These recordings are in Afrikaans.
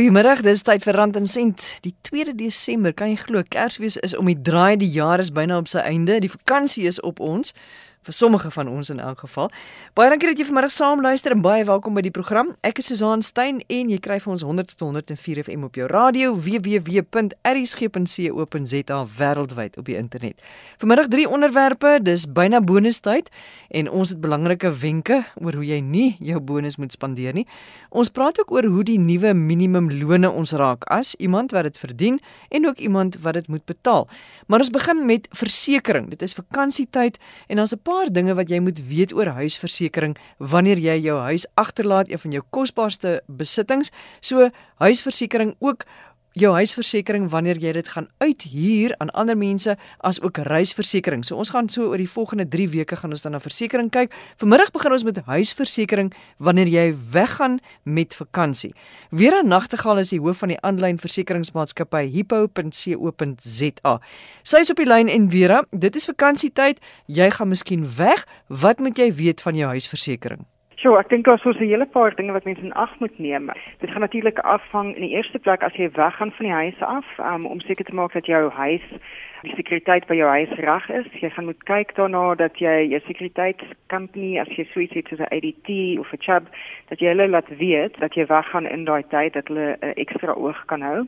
Goeiemôre, dis tyd vir Rand en Sent. Die 2 Desember, kan jy glo, Kersfees is om die draai, die jaar is byna op sy einde, die vakansie is op ons vir sommige van ons in elk geval. Baie dankie dat jy vanmiddag saam luister en baie welkom by die program. Ek is Susan Stein en jy kry vir ons 100 tot 104 FM op jou radio www.rsg.co.za wêreldwyd op die internet. Vanmiddag drie onderwerpe, dis byna bonustyd en ons het belangrike wenke oor hoe jy nie jou bonus moet spandeer nie. Ons praat ook oor hoe die nuwe minimumlone ons raak as iemand wat dit verdien en ook iemand wat dit moet betaal. Maar ons begin met versekerings. Dit is vakansietyd en ons 'n paar dinge wat jy moet weet oor huisversekering wanneer jy jou huis agterlaat, een van jou kosbaarste besittings. So huisversekering ook jou huisversekering wanneer jy dit gaan uithuur aan ander mense as ook reisversekering. So ons gaan so oor die volgende 3 weke gaan ons dan na versekering kyk. Vanmiddag begin ons met huisversekering wanneer jy weggaan met vakansie. Vera Nagtegaal is die hoof van die aanlyn versekeringsmaatskappy hippo.co.za. Sy is op die lyn en Vera, dit is vakansietyd. Jy gaan miskien weg. Wat moet jy weet van jou huisversekering? So, ek dink daar's so 'n hele paar dinge wat mense in ag moet neem. Dit gaan natuurlik afhang in die eerste plek as jy weggaan van die huis af, um, om seker te maak dat jou huis die sekuriteit by jou huis reg is. Jy gaan moet kyk daarna dat jy jou sekuriteitskompanie as jy sweet het soos 'n ADT of 'n Chubb dat jy hulle laat weet dat jy weggaan in daai tyd dat hulle 'n ekstra oog kan hou.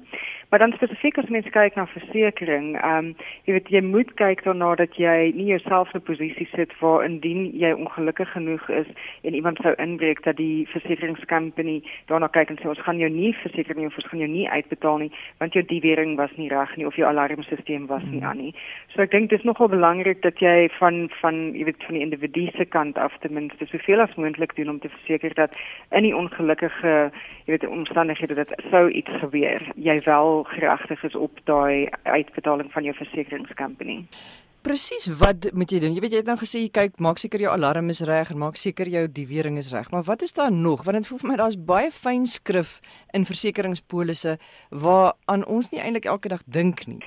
Maar dan spesifiek as mens kyk na versekerings, ehm um, jy weet jy moet kyk daarna dat jy nie jouself in 'n posisie sit waar indien jy ongelukkig genoeg is en iemand sou inbreek dat die versekeringskompanie daarna kyk en sê ons gaan jou nie verseker nie of ons gaan jou nie uitbetaal nie want jou diewering was nie reg nie of jou alarmstelsel was nie aan nie. So ek dink dit is nogal belangrik dat jy van van jy weet van die individu se kant af ten minste soveel as moontlik doen om te verseker dat in die ongelukkige jy weet omstandighede dat sou iets gebeur, jy wel geregtig is op daai uitbetaling van jou versekeringskompanie. Presies, wat moet jy doen? Jy weet jy het nou gesê jy kyk, maak seker jou alarm is reg en maak seker jou diewering is reg. Maar wat is daar nog? Want dit voel vir my daar's baie fyn skrif in versekeringspolisse waar aan ons nie eintlik elke dag dink nie.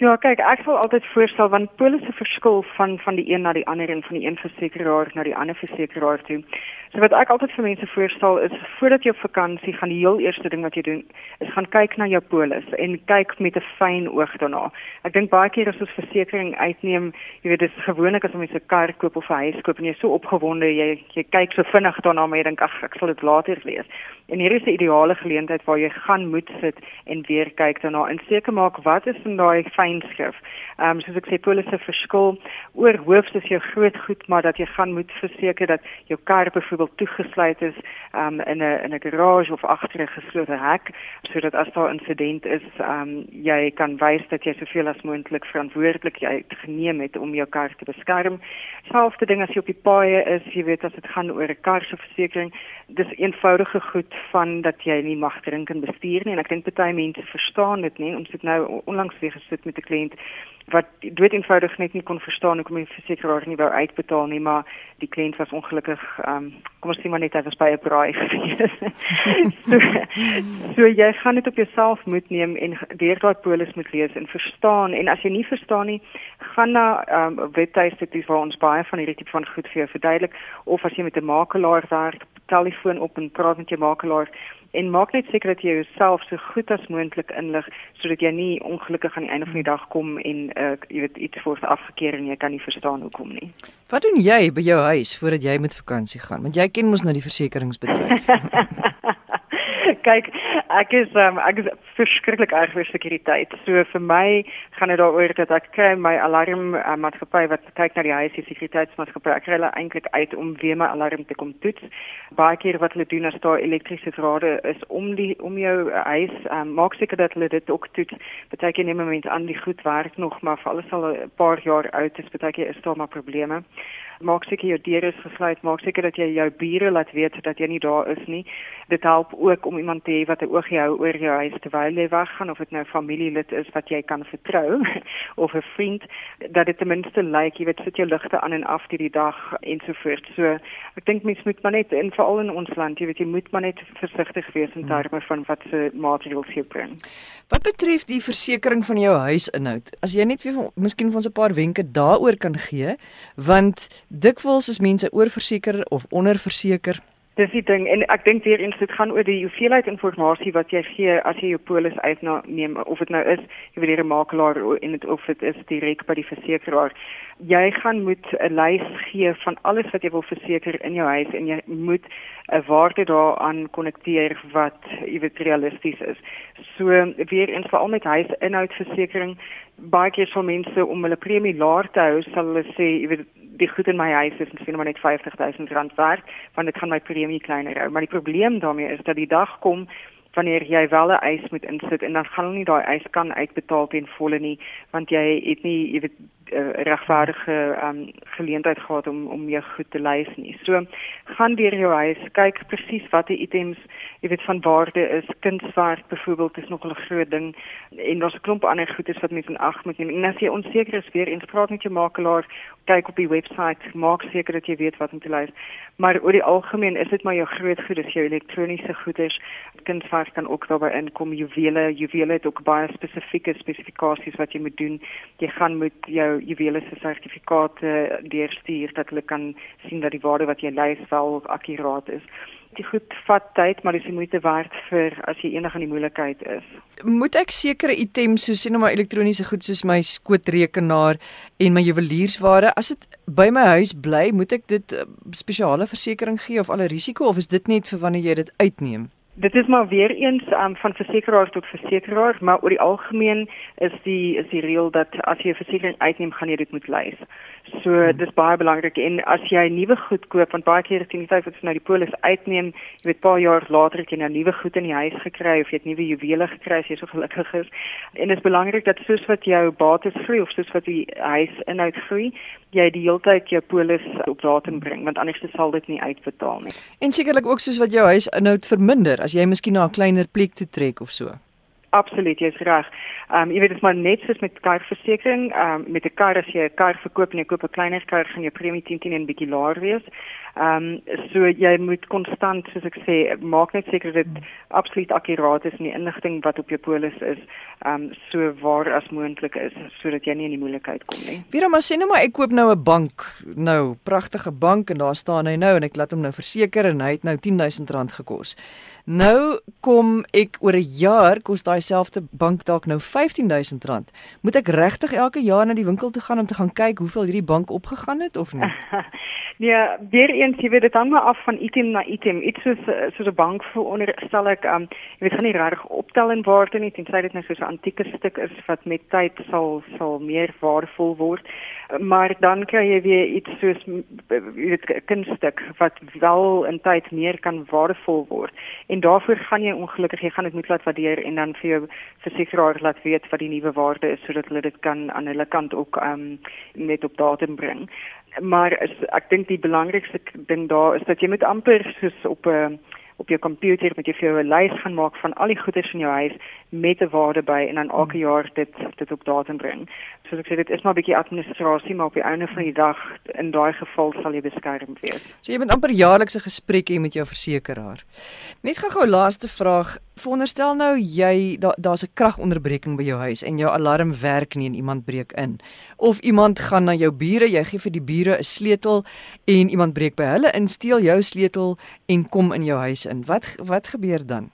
Ja, kyk, ek sal altyd voorstel want polisse verskil van van die een na die ander en van die een versekeraar na die ander versekeraar toe. So wat ek altyd vir mense voorstel is voordat jy op vakansie gaan, die heel eerste ding wat jy doen is gaan kyk na jou polis en kyk met 'n fyn oog daarna. Ek dink baie keer as ons versekerings uitneem, jy weet dis gewoonlik as ons 'n kar koop of 'n huis koop en jy so opgewonde, jy jy kyk so vinnig daarna maar jy dink ag, ek sal dit later lees. En hier is 'n ideale geleentheid waar jy gaan moet sit en weer kyk daarna en seker maak wat is in daai fynskrif. Ehm um, soos ek sê polisse verskil oor hoofs is jou groot goed, maar dat jy gaan moet verseker dat jou kar byvoorbeeld toegesluit is um, in 'n in 'n garage of agter 'n geslote hek sodat as daar 'n insident is, um, jy kan wys dat jy soveel as moontlik verantwoordelikheid geneem het om jou kar te beskerm. Selfde ding as jy op die paaie is, jy weet as dit gaan oor 'n kar se versekerings, dis eenvoudige goed van dat jy nie mag drink en bestuur nie en ek dink baie mense verstaan dit nie ons het nou onlangs weer gesit met 'n kliënt wat dood eenvoudig net nie kon verstaan hoekom die versekeraar nie wou uitbetaal nie maar die kliënt was ongelukkig um, kom ons sê maar net hy was by 'n braai gewees. So, so jy gaan dit op jouself moet neem en weer daai polis moet lees en verstaan en as jy nie verstaan nie gaan na um, webtuiste dis waar ons baie van hierdie tipe van goed vir jou verduidelik of as jy met 'n makelaar werk telefoon op en praat met jou makelaar en maak net seker dat jy jouself so goed as moontlik inlig sodat jy nie ongelukkig aan die einde van die dag kom en uh, jy weet iets voor afgekeer en jy kan nie verstaan hoekom nie. Wat doen jy by jou huis voordat jy met vakansie gaan? Want jy ken mos nou die versekeringsbedryf. Kyk, ek is um, ek is verskriklik erg vir sekuriteit. So vir my gaan dit daaroor dat ek kry my alarm uh, maatskappy wat kyk na die huis se sekuriteitsmaatskappy. Ek kry hulle eintlik uit om weer my alarm te kom toets. Baie keer wat hulle doen as daar elektriese drade is om die om jou huis, um, maak seker dat hulle dit ook toets. Beteken neem moment aan die goed werk nog, maar vir alles al 'n paar jaar oud is, beteken is daar maar probleme maak seker jou deure is gesluit, maak seker dat jy jou bure laat weet dat jy nie daar is nie. Dit help ook om iemand te hê wat 'n oog hou oor jou huis terwyl jy weggaan of dit nou familielid is wat jy kan vertrou of 'n vriend dat dit ten minste lyk like, jy weet sit jou ligte aan en af hierdie dag ensovoorts. So ek dink mens moet maar net en veral in ons land, jy weet jy moet maar net versigtig wees in terme van wat se maatreëls jy bring. Wat betref die versekerings van jou huisinhoud, as jy net vir miskien vir ons 'n paar wenke daaroor kan gee, want dikwels is mense oorverseker of onderverseker Dis die ding en ek dink weer eens dit gaan oor die hoeveelheid inligting wat jy gee as jy jou polis uitneem of dit nou is jy weet die makelaar en dit of dit is direk by die versekeraar. Jy gaan moet 'n lys gee van alles wat jy wil verseker in jou huis en jy moet 'n waarde daaraan konnekteer wat jy weet realisties is. So weer eens veral met huisinhoudversekering baie keer sal mense om hulle premie laer te hou sal hulle sê jy weet die goed in my huis is miskien maar net R50000 werd want dit gaan my premie kleiner hou. Maar die probleem daarmee is dat die dag kom wanneer jy wel 'n eis moet insit en dan gaan hulle nie daai eis kan uitbetaal ten volle nie want jy het nie jy weet uh, regverdige um, geleentheid gehad om om jou goed te lys nie. So gaan deur jou huis, kyk presies watter items jy weet van waarde is. Kunswerk byvoorbeeld is nog 'n groot ding en daar's 'n klomp ander goederes wat mense in ag moet neem. En as jy onseker is, weer eens praat met jou makelaar, kyk op die webwerf, maak seker dat jy weet wat om te lys. Maar oor die algemeen is dit maar jou groot goederes, jou elektroniese goederes. Kunswerk kan ook daarbey inkom. Juwele, juwele het ook baie spesifieke spesifikasies wat jy moet doen. Jy gaan moet jou juwele se sertifikate deurstuur dat hulle kan sien dat die waarde wat jy lys wel akkuraat is die goed vat tyd, maar dis die moeite werd vir as jy enig aan die moeilikheid is. Moet ek sekere items soos sien nou maar elektroniese goed soos my skootrekenaar en my juweliersware, as dit by my huis bly, moet ek dit uh, spesiale versekerings gee of alle risiko of is dit net vir wanneer jy dit uitneem? Dit is maar weer eens um, van versekeraar tot versekeraar, maar oor die algemeen is die is die reël dat as jy 'n versekering uitneem, gaan jy dit moet lys. So hmm. dis baie belangrik en as jy nuwe goed koop, want baie keer dit nie feit dat jy nou die polis uitneem, jy weet paar jaar later het jy nou nuwe goed in die huis gekry of jy het nuwe juwele gekry as jy so gelukkig is. En dit is belangrik dat soos wat jou bates groei of soos wat die huis inhoud groei, jy die hele tyd jou polis op datum bring, want anders sal dit nie uitbetaal nie. En sekerlik ook soos wat jou huis inhoud verminder as jy miskien na 'n kleiner plek toe trek of so. Absoluut, jy's reg. Ehm um, jy weet dit is maar net soos met karversekering, ehm um, met 'n kar as jy 'n kar verkoop en jy koop 'n kleiner kar, gaan jou premie 10 10 en bietjie laer wees. Ehm um, so jy moet konstant soos ek sê, maak net seker dit absoluut akkuraat is en die inligting wat op jou polis is, ehm um, so waar as moontlik is sodat jy nie in die moeilikheid kom nie. Vira maar sê nou maar ek koop nou 'n bank, nou pragtige bank en daar staan hy nou en ek laat hom nou verseker en hy het nou R10000 gekos. Nou kom ek oor 'n jaar kos daai selfde bank dalk nou R15000. Moet ek regtig elke jaar na die winkel toe gaan om te gaan kyk hoeveel hierdie bank opgegaan het of nie? nee, weer eens, jy weet dit hang maar af van item na item. Iets soos soos 'n bank veronderstel ek, um, jy weet gaan nie reg optel in waarde nie, tensy dit nou so 'n antieke stuk is wat met tyd sal sal meer waardevol word maar dan kry jy weer iets soos weet kunststuk wat wel in tyd meer kan waardevol word en daarvoor gaan jy ongelukkig jy gaan dit moet laat waardeer en dan vir jou versekeraar laat weet wat die nuwe waarde is sodat hulle dit kan aan hulle kant ook um, net op datum bring. Maar is, ek dink die belangrikste ding daar is dat jy moet amper soos op 'n uh, op jou komputer met jy vir jou 'n lys gaan maak van al die goederes in jou huis met 'n waarde by en dan elke hmm. jaar dit dit op datum bring. Soos ek sê dit is maar 'n bietjie administrasie maar op die einde van die dag in daai geval sal jy beskerm wees. So jy moet amper jaarlikse gesprekke hê met jou versekeraar. Net gou-gou laaste vraag. Veronderstel nou jy daar's da 'n kragonderbreking by jou huis en jou alarm werk nie en iemand breek in. Of iemand gaan na jou bure, jy gee vir die bure 'n sleutel en iemand breek by hulle in, steel jou sleutel en kom in jou huis in. Wat wat gebeur dan?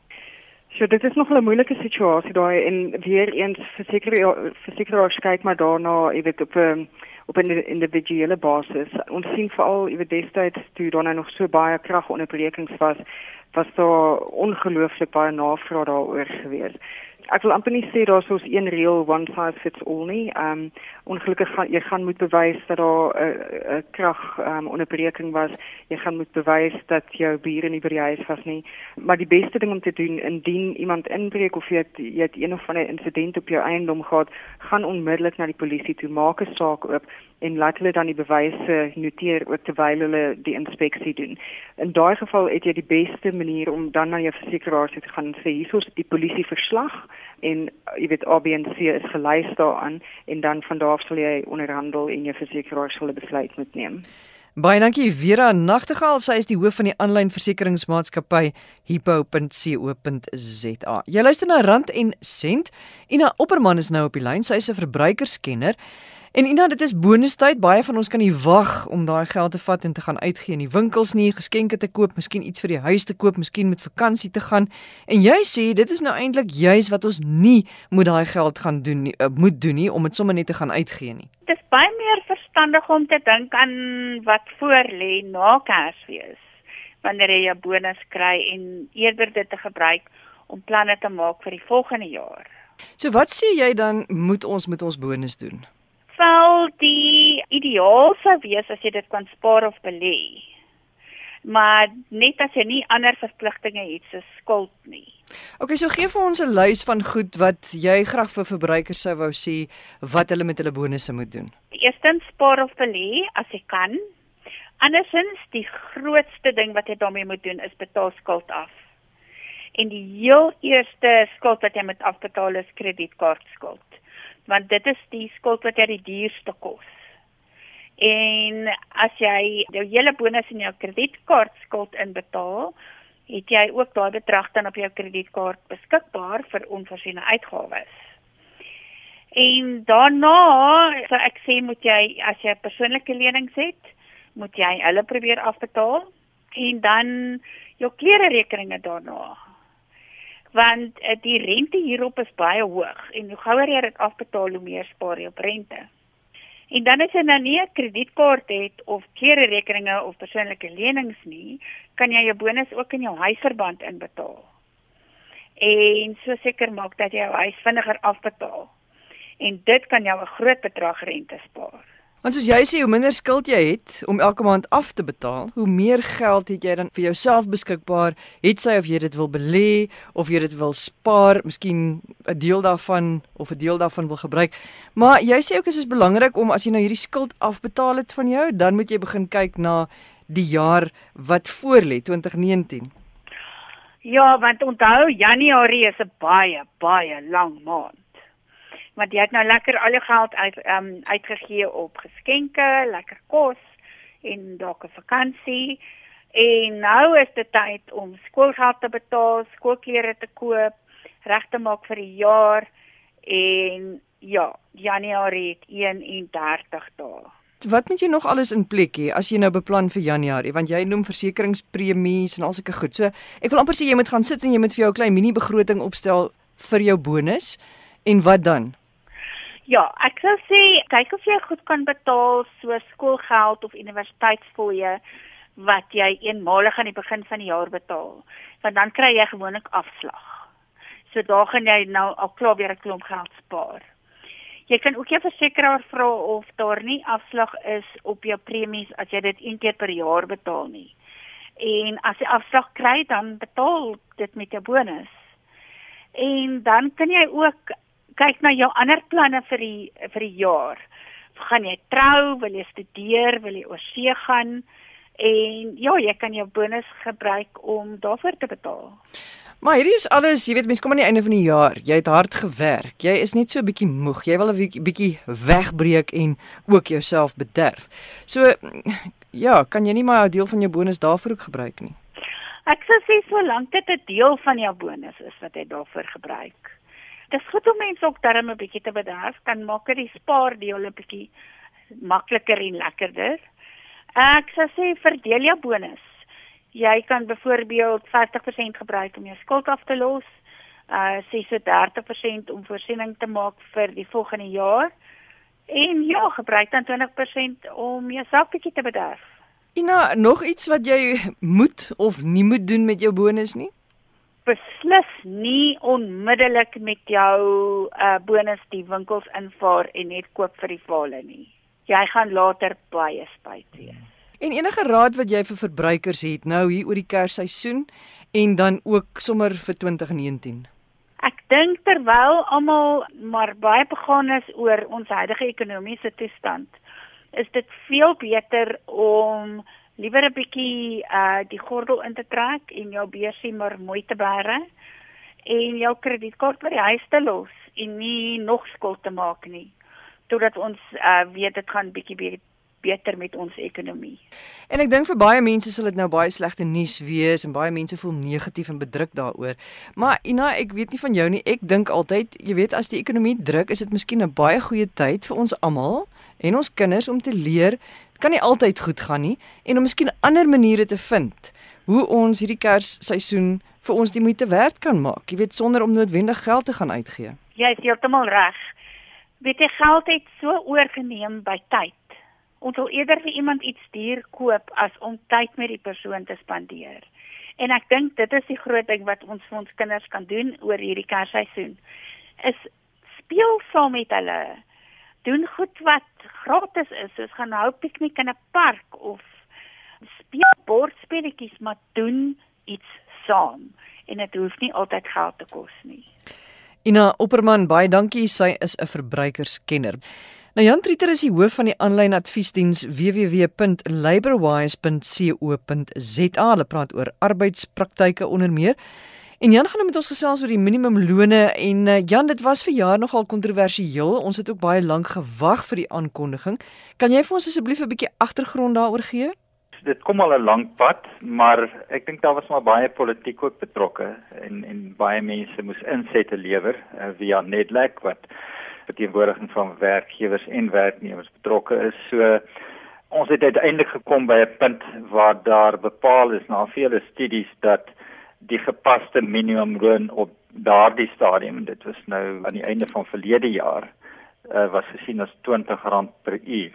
So dit is nog 'n moeilike situasie daai en weer eens verseker versekeraars kyk maar daarna, jy weet op 'n ehm, op 'n individuele basis. Ons sien veral jy weet destyds toe daar nou nog so baie kragonderbrekings was, was daar ongelooflik baie navraag daaroor gewees ek wil amper nie sê daar's soos een reël one size fits all nie. Ehm um, ongelukkig gaan jy gaan moet bewys dat daar 'n uh, uh, krag ehm um, onderbreking was. Jy gaan moet bewys dat jou bure nie by die huis was nie. Maar die beste ding om te doen indien iemand inbreek of jy het, jy het een of ander insident op jou eiendom gehad, gaan onmiddellik na die polisie toe, maak 'n saak oop en laat hulle dan die bewyse noteer ook terwyl hulle die inspeksie doen. In daai geval het jy die beste manier om dan na jou versekeraar te gaan en sê hiersoos die polisie verslag en jy weet ABNC is gelys daaraan en dan van daar af sal jy onderhandel en jou versekeraar sal 'n besluit moet neem. Baie dankie Vera Nagtegaal, sy is die hoof van die aanlyn versekeringsmaatskappy hippo.co.za. Jy luister na Rand en Sent. Ina Opperman is nou op die lyn. Sy is 'n verbruikerskenner En Ina, dit is bonustyd. Baie van ons kan nie wag om daai geld te vat en te gaan uitgee in die winkels nie, geskenke te koop, miskien iets vir die huis te koop, miskien met vakansie te gaan. En jy sê dit is nou eintlik juis wat ons nie moet daai geld gaan doen nie, uh, moet doen nie om dit sommer net te gaan uitgee nie. Dit is baie meer verstandig om te dink aan wat voor lê na Kersfees. Wanneer jy jou bonus kry en eerder dit te gebruik om planne te maak vir die volgende jaar. So wat sê jy dan moet ons met ons bonus doen? Sal die ideaal sou wees as jy dit kan spaar of belê. Maar net as jy nie ander verpligtinge het so skuld nie. Okay, so gee vir ons 'n lys van goed wat jy graag vir verbruikers sou wou sê wat hulle met hulle bonusse moet doen. Eerstens spaar of belê as jy kan. Andersins die grootste ding wat jy daarmee moet doen is betaal skuld af. En die heel eerste skuld wat jy moet afbetaal is kredietkaartskuld want dit is die skuld wat jy die duurste kos. En as jy jou hele bonus in jou kredietkaart skuld inbetaal, het jy ook daai bedrag dan op jou kredietkaart beskikbaar vir onvoorsiene uitgawes. En daarna, so ek sê moet jy as jy persoonlike lenings het, moet jy hulle probeer afbetaal en dan jou klere rekeninge daarna want uh, die rente hierop is baie hoog en hoe gouer jy dit afbetaal hoe meer spaar jy op rente. En dan as jy nou nie 'n kredietkaart het of klere rekeninge of persoonlike lenings nie, kan jy jou bonus ook in jou huisverband inbetaal. En so seker maak dat jy jou huis vinniger afbetaal. En dit kan jou 'n groot bedrag rente spaar. Want soos jy sê, hoe minder skuld jy het om elke maand af te betaal, hoe meer geld het jy dan vir jouself beskikbaar, het sy of jy dit wil belê of jy dit wil spaar, miskien 'n deel daarvan of 'n deel daarvan wil gebruik. Maar jy sê ook dit is belangrik om as jy nou hierdie skuld afbetaal het van jou, dan moet jy begin kyk na die jaar wat voorlê, 2019. Ja, want onthou Januarie is 'n baie baie lang maand want jy het nou lekker al jou geld uit ehm um, uitgegee op geskenke, lekker kos en dalk 'n vakansie. En nou is dit tyd om skoolgeld te betaal, skoolklere te koop, reg te maak vir die jaar en ja, Januarie het 31 dae. Wat moet jy nog alles in plek hê as jy nou beplan vir Januarie want jy noem versekeringspremies en al sulke goed. So ek wil amper sê jy moet gaan sit en jy moet vir jou 'n klein mini begroting opstel vir jou bonus en wat dan? Ja, ek sou sê kyk of jy goed kan betaal so skoolgeld of universiteitsfooie wat jy eenmalig aan die begin van die jaar betaal. Want dan kry jy gewoonlik afslag. So daar gaan jy nou al klaar weer 'n klomp geld spaar. Jy kan ook jou versekeraar vra of daar nie afslag is op jou premies as jy dit een keer per jaar betaal nie. En as jy afslag kry, dan betaal dit met jou bonus. En dan kan jy ook kyk na jou ander planne vir die vir die jaar. Gaan jy trou, wil jy studeer, wil jy oorsee gaan? En ja, jy kan jou bonus gebruik om daarvoor te betaal. Maar hierdie is alles, jy weet mense kom aan die einde van die jaar. Jy het hard gewerk. Jy is net so 'n bietjie moeg. Jy wil 'n bietjie wegbreek en ook jouself bederf. So ja, kan jy nie maar 'n deel van jou bonus daarvoor ook gebruik nie. Ek sou sê solank dit 'n deel van jou bonus is wat jy daarvoor gebruik dis goed om mense ook darm 'n bietjie te bederf, kan maak dit die spaardeel 'n bietjie makliker en lekkerder. Ek sou sê verdeel jou bonus. Jy kan byvoorbeeld 50% gebruik om jou skuld af te los. Uh sê so 30% om voorsiening te maak vir die volgende jaar. En ja, gebruik dan 20% om jouself bietjie te bederf. Ina, nog iets wat jy moet of nie moet doen met jou bonus nie? Beslis nie onmiddellik met jou uh bonus die winkels invaar en net koop vir die vale nie. Jy gaan later baie spyt wees. En enige raad wat jy vir verbruikers het nou hier oor die Kersseisoen en dan ook sommer vir 2019? Ek dink terwyl almal maar baie begaan is oor ons huidige ekonomiese toestand, is dit veel beter om liewer 'n bietjie uh die gordel in te trek en jou beursie maar mooi te bære en jou kredietkaart by die huis te los en nie nog skuld te maak nie totdat ons uh weet dit gaan bietjie be beter met ons ekonomie. En ek dink vir baie mense sal dit nou baie slegte nuus wees en baie mense voel negatief en bedruk daaroor. Maar Ina, ek weet nie van jou nie. Ek dink altyd, jy weet as die ekonomie druk, is dit miskien 'n baie goeie tyd vir ons almal en ons kinders om te leer kan nie altyd goed gaan nie en om miskien ander maniere te vind hoe ons hierdie Kersseisoen vir ons die moeite werd kan maak. Jy weet sonder om noodwendig geld te gaan uitgee. Jy is heeltemal reg. Weet jy geld het so oorgeneem by tyd. Ons wil eerder vir iemand iets duur koop as om tyd met die persoon te spandeer. En ek dink dit is die groot ding wat ons vir ons kinders kan doen oor hierdie Kersseisoen. Is speel saam met hulle. Doen goed wat gratis is, soos gaan hou piknik in 'n park of speel bordspelletjies, maar doen iets saam en dit hoef nie altyd geld te kos nie. Ina Opperman, baie dankie. Sy is 'n verbruikerskenner. Nou Jan Trieter is die hoof van die aanlyn adviesdiens www.labourwise.co.za. Hulle praat oor arbeidspraktyke onder meer. En Jan gaan nou met ons gesels oor die minimumlone en uh, Jan, dit was vir jaar nogal kontroversieel. Ons het ook baie lank gewag vir die aankondiging. Kan jy vir ons asseblief 'n bietjie agtergrond daaroor gee? dit kom al 'n lang pad, maar ek dink daar was maar baie politiek ook betrokke en en baie mense moes insette lewer uh, via Netlek wat verteenwoordiging van werkgewers en werknemers betrokke is. So ons het uiteindelik gekom by 'n punt waar daar bepaal is na vele studies dat die gepaste minimumloon op daardie stadium, dit was nou aan die einde van verlede jaar, uh, was gesien as R20 per uur.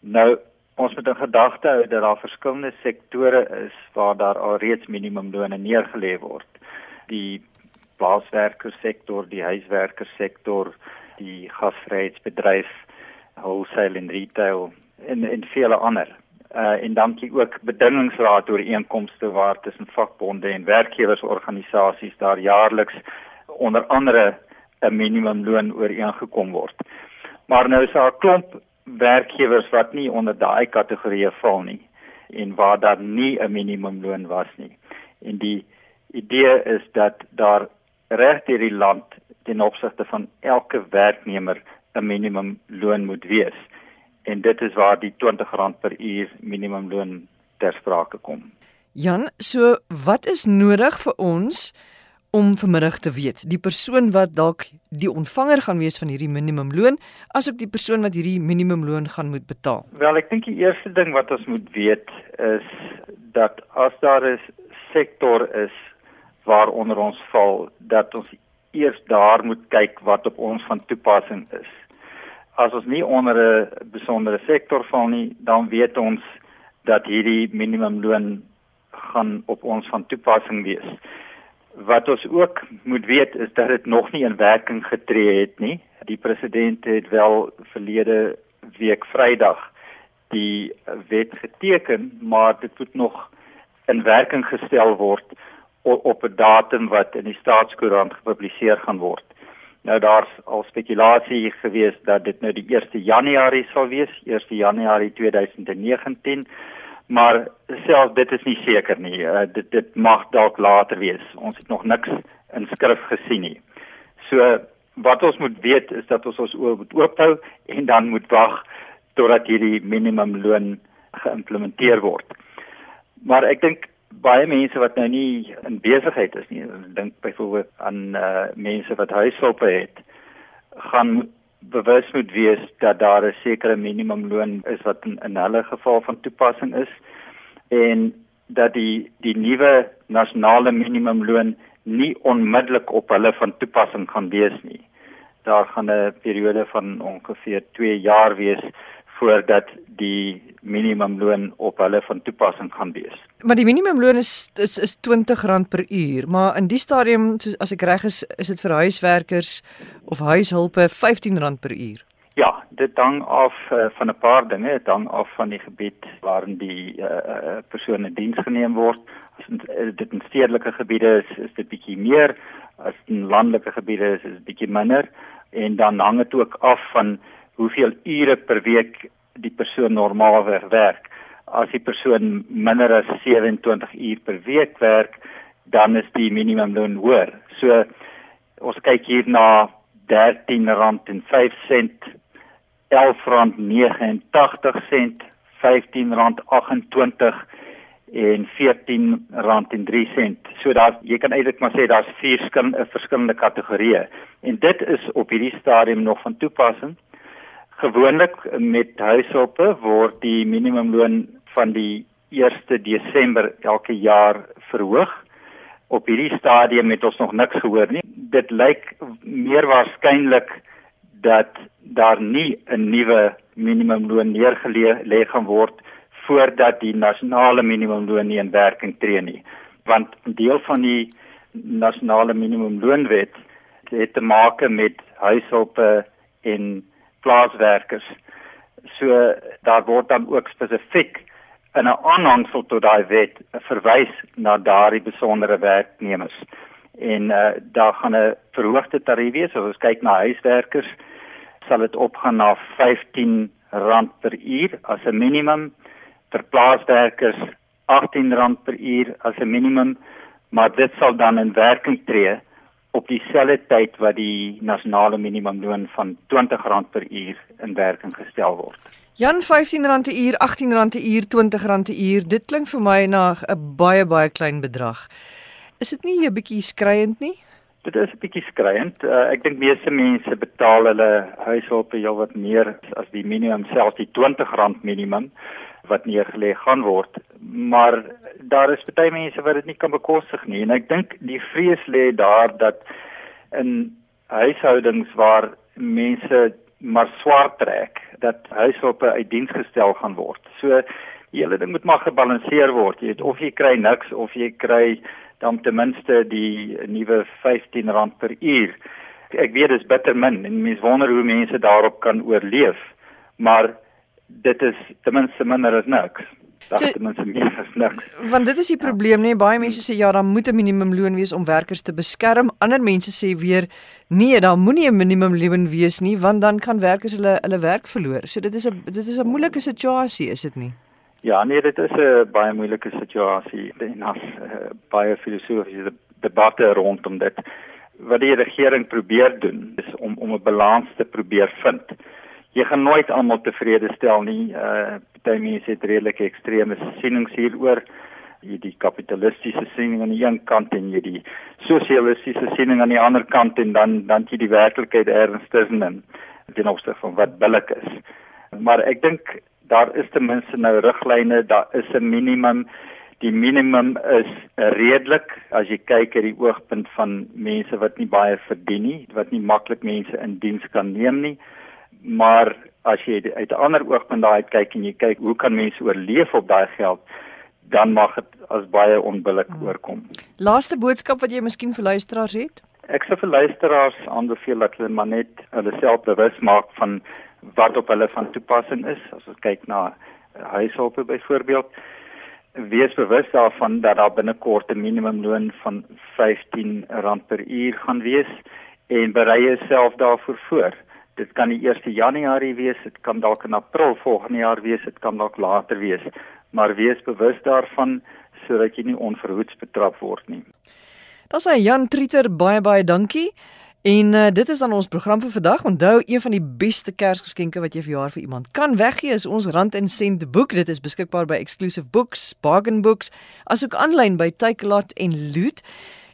Nou ons moet in gedagte hou dat daar verskillende sektore is waar daar al reeds minimumlone neergelê word. Die plaaswerkersektor, die huiswerkersektor, die gasvryheidsbedryf, wholesale en retail en en vele ander. Uh en dan die ook bedingingsraad oor inkomste waar tussen vakbonde en werkgewersorganisasies daar jaarliks onder andere 'n minimumloon ooreengekom word. Maar nou is daar 'n klomp werkgewers wat nie onder daai kategorie val nie en waar daar nie 'n minimumloon was nie. En die idee is dat daar reg deur die land ten opsigte van elke werknemer 'n minimumloon moet wees. En dit is waar die R20 per uur minimumloon ter sprake kom. Jan, so wat is nodig vir ons om vanmiddag te weet die persoon wat dalk die ontvanger gaan wees van hierdie minimumloon asook die persoon wat hierdie minimumloon gaan moet betaal. Wel, ek dink die eerste ding wat ons moet weet is dat as daar 'n sektor is waaronder ons val, dat ons eers daar moet kyk wat op ons van toepassing is. As ons nie onder 'n besondere sektor val nie, dan weet ons dat hierdie minimumloon gaan op ons van toepassing wees. Wat ons ook moet weet is dat dit nog nie in werking getree het nie. Die president het wel verlede week Vrydag die wet geteken, maar dit moet nog in werking gestel word op 'n datum wat in die staatskoerant gepubliseer gaan word. Nou daar's al spekulasie gewees dat dit nou die 1 Januarie sal wees, 1 Januarie 2019 maar self dit is nie seker nie. Uh, dit dit mag dalk later wees. Ons het nog niks in skrif gesien nie. So wat ons moet weet is dat ons ons oor moet oophou en dan moet wag totdat hierdie minimumloon geïmplementeer word. Maar ek dink baie mense wat nou nie in besigheid is nie, dink byvoorbeeld aan uh, mense wat huishulpe het, gaan bewus moet wees dat daar 'n sekere minimumloon is wat in, in hulle geval van toepassing is. En dat die die nuwe nasionale minimumloon nie onmiddellik op hulle van toepassing gaan wees nie. Daar gaan 'n periode van ongeveer 2 jaar wees voordat die minimumloon op hulle van toepassing gaan wees. Maar die minimumloon is is is R20 per uur, maar in die stadium as ek reg is, is dit vir huiswerkers of huishulpe R15 per uur. Ja, dit hang af uh, van 'n paar dinge, dit hang af van die gebied waarin die uh, persone diens geneem word. As dit in stedelike gebiede is, is dit bietjie meer, as in landelike gebiede is dit bietjie minder en dan hang dit ook af van hoeveel ure per week die persoon normaalweg werk. As die persoon minder as 27 uur per week werk, dan is die minimumloon hoër. So ons kyk hier na R13.05, R11.89, R15.28 en R14.03. So daar jy kan eintlik maar sê daar's vier verskillende kategorieë en dit is op hierdie stadium nog van toepassing Gewoonlik met huishulpe word die minimumloon van die 1 Desember elke jaar verhoog. Op hierdie stadium het ons nog niks gehoor nie. Dit lyk meer waarskynlik dat daar nie 'n nuwe minimumloon neergelê gaan word voordat die nasionale minimumloon nie in werking tree nie. Want deel van die nasionale minimumloonwet het te maak met huishulpe en plaaswerkers. So daar word dan ook spesifiek in 'n aanhangsel tot daai wet verwys na daardie besondere werknemers. En uh, daar gaan 'n verhoogde tarief wees as ons kyk na huiswerkers sal dit opgaan na R15 per uur as 'n minimum vir plaaswerkers R18 per uur as 'n minimum maar dit sal dan in werking tree op dieselfde tyd wat die nasionale minimumloon van R20 per uur in werking gestel word. Jan R15 'n uur, R18 'n uur, R20 'n uur. Dit klink vir my na 'n baie baie klein bedrag. Is dit nie 'n bietjie skreiend nie? Dit is 'n bietjie skreiend. Uh, ek dink meeste mense betaal hulle huishulp heel wat meer as die minimum selfs die R20 minimum wat neergelê gaan word. Maar daar is baie mense wat dit nie kan bekostig nie en ek dink die vrees lê daar dat in huishoudings waar mense maar swaar trek dat huishulpe uit diens gestel gaan word. So die hele ding moet maar gebalanseer word. Jy weet of jy kry niks of jy kry dan ten minste die nuwe R15 per uur. Ek weet dit is bitter min en mense wonder hoe mense daarop kan oorleef. Maar dit is ten minste minder as niks. Dat ten minste meer as niks. Want dit is die probleem nê, baie mense sê ja, daar moet 'n minimumloon wees om werkers te beskerm. Ander mense sê weer nee, daar moenie 'n minimumloon wees nie, want dan kan werkers hulle hulle werk verloor. So dit is 'n dit is 'n moeilike situasie, is dit nie? Ja, nee, dit is 'n baie moeilike situasie en as uh, baie filosofiese debatte rondom dit. Wat die regering probeer doen is om om 'n balans te probeer vind jy gaan nooit almal tevrede stel nie. Uh baie mense het redelike ekstreme sienings hieroor. Jy die kapitalistiese siening aan die een kant en jy die sosialistiese siening aan die ander kant en dan dan jy die werklikheid ergens tussenin ten opsigte van wat billik is. Maar ek dink daar is ten minste nou riglyne, daar is 'n minimum. Die minimum is redelik as jy kyk uit die oogpunt van mense wat nie baie verdien nie, wat nie maklik mense in diens kan neem nie maar as jy uit 'n ander oogpunt daai kyk en jy kyk hoe kan mense oorleef op daai geld dan mag dit as baie onbillik hmm. oorkom. Laaste boodskap wat jy miskien vir luisteraars het? Ek sou vir luisteraars aanbeveel dat hulle maar net hulle self bewus maak van wat op hulle van toepassing is. As ons kyk na huishulp byvoorbeeld, wees bewus daarvan dat daar binnekort 'n minimumloon van R15 per uur gaan wees en berei jouself daarvoor voor dit kan die 1 Januarie wees, dit kan dalk in April volgende jaar wees, dit kan dalk later wees, maar wees bewus daarvan sodat jy nie onverhoeds betrap word nie. Das hy Jan Trieter baie baie dankie. En uh, dit is dan ons program vir vandag. Onthou, een van die beste Kersgeskenke wat jy vir jaar vir iemand kan weggee is ons Rand en Sent boek. Dit is beskikbaar by Exclusive Books, Bargain Books, asook aanlyn by Takealot en Loot.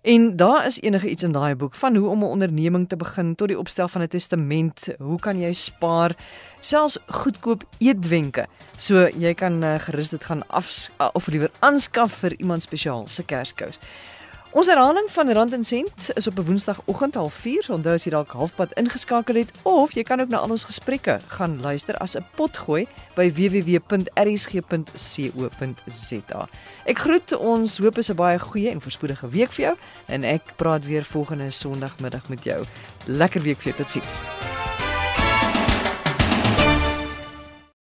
En daar is enige iets in daai boek van hoe om 'n onderneming te begin tot die opstel van 'n testament, hoe kan jy spaar, selfs goedkoop eetwenke. So jy kan uh, gerus dit gaan af of liewer aanskaf vir iemand spesiaal se Kerskous. Ons herhaling van Rand en Sent is op 'n Woensdagoggend 04:30. Onthou as jy dalk halfpad ingeskakel het of jy kan ook na al ons gesprekke gaan luister as 'n potgooi by www.rsg.co.za. Ek groet ons hoop is 'n baie goeie en voorspoedige week vir jou en ek praat weer volgende Sondagmiddag met jou. Lekker week vir jou. Totsiens.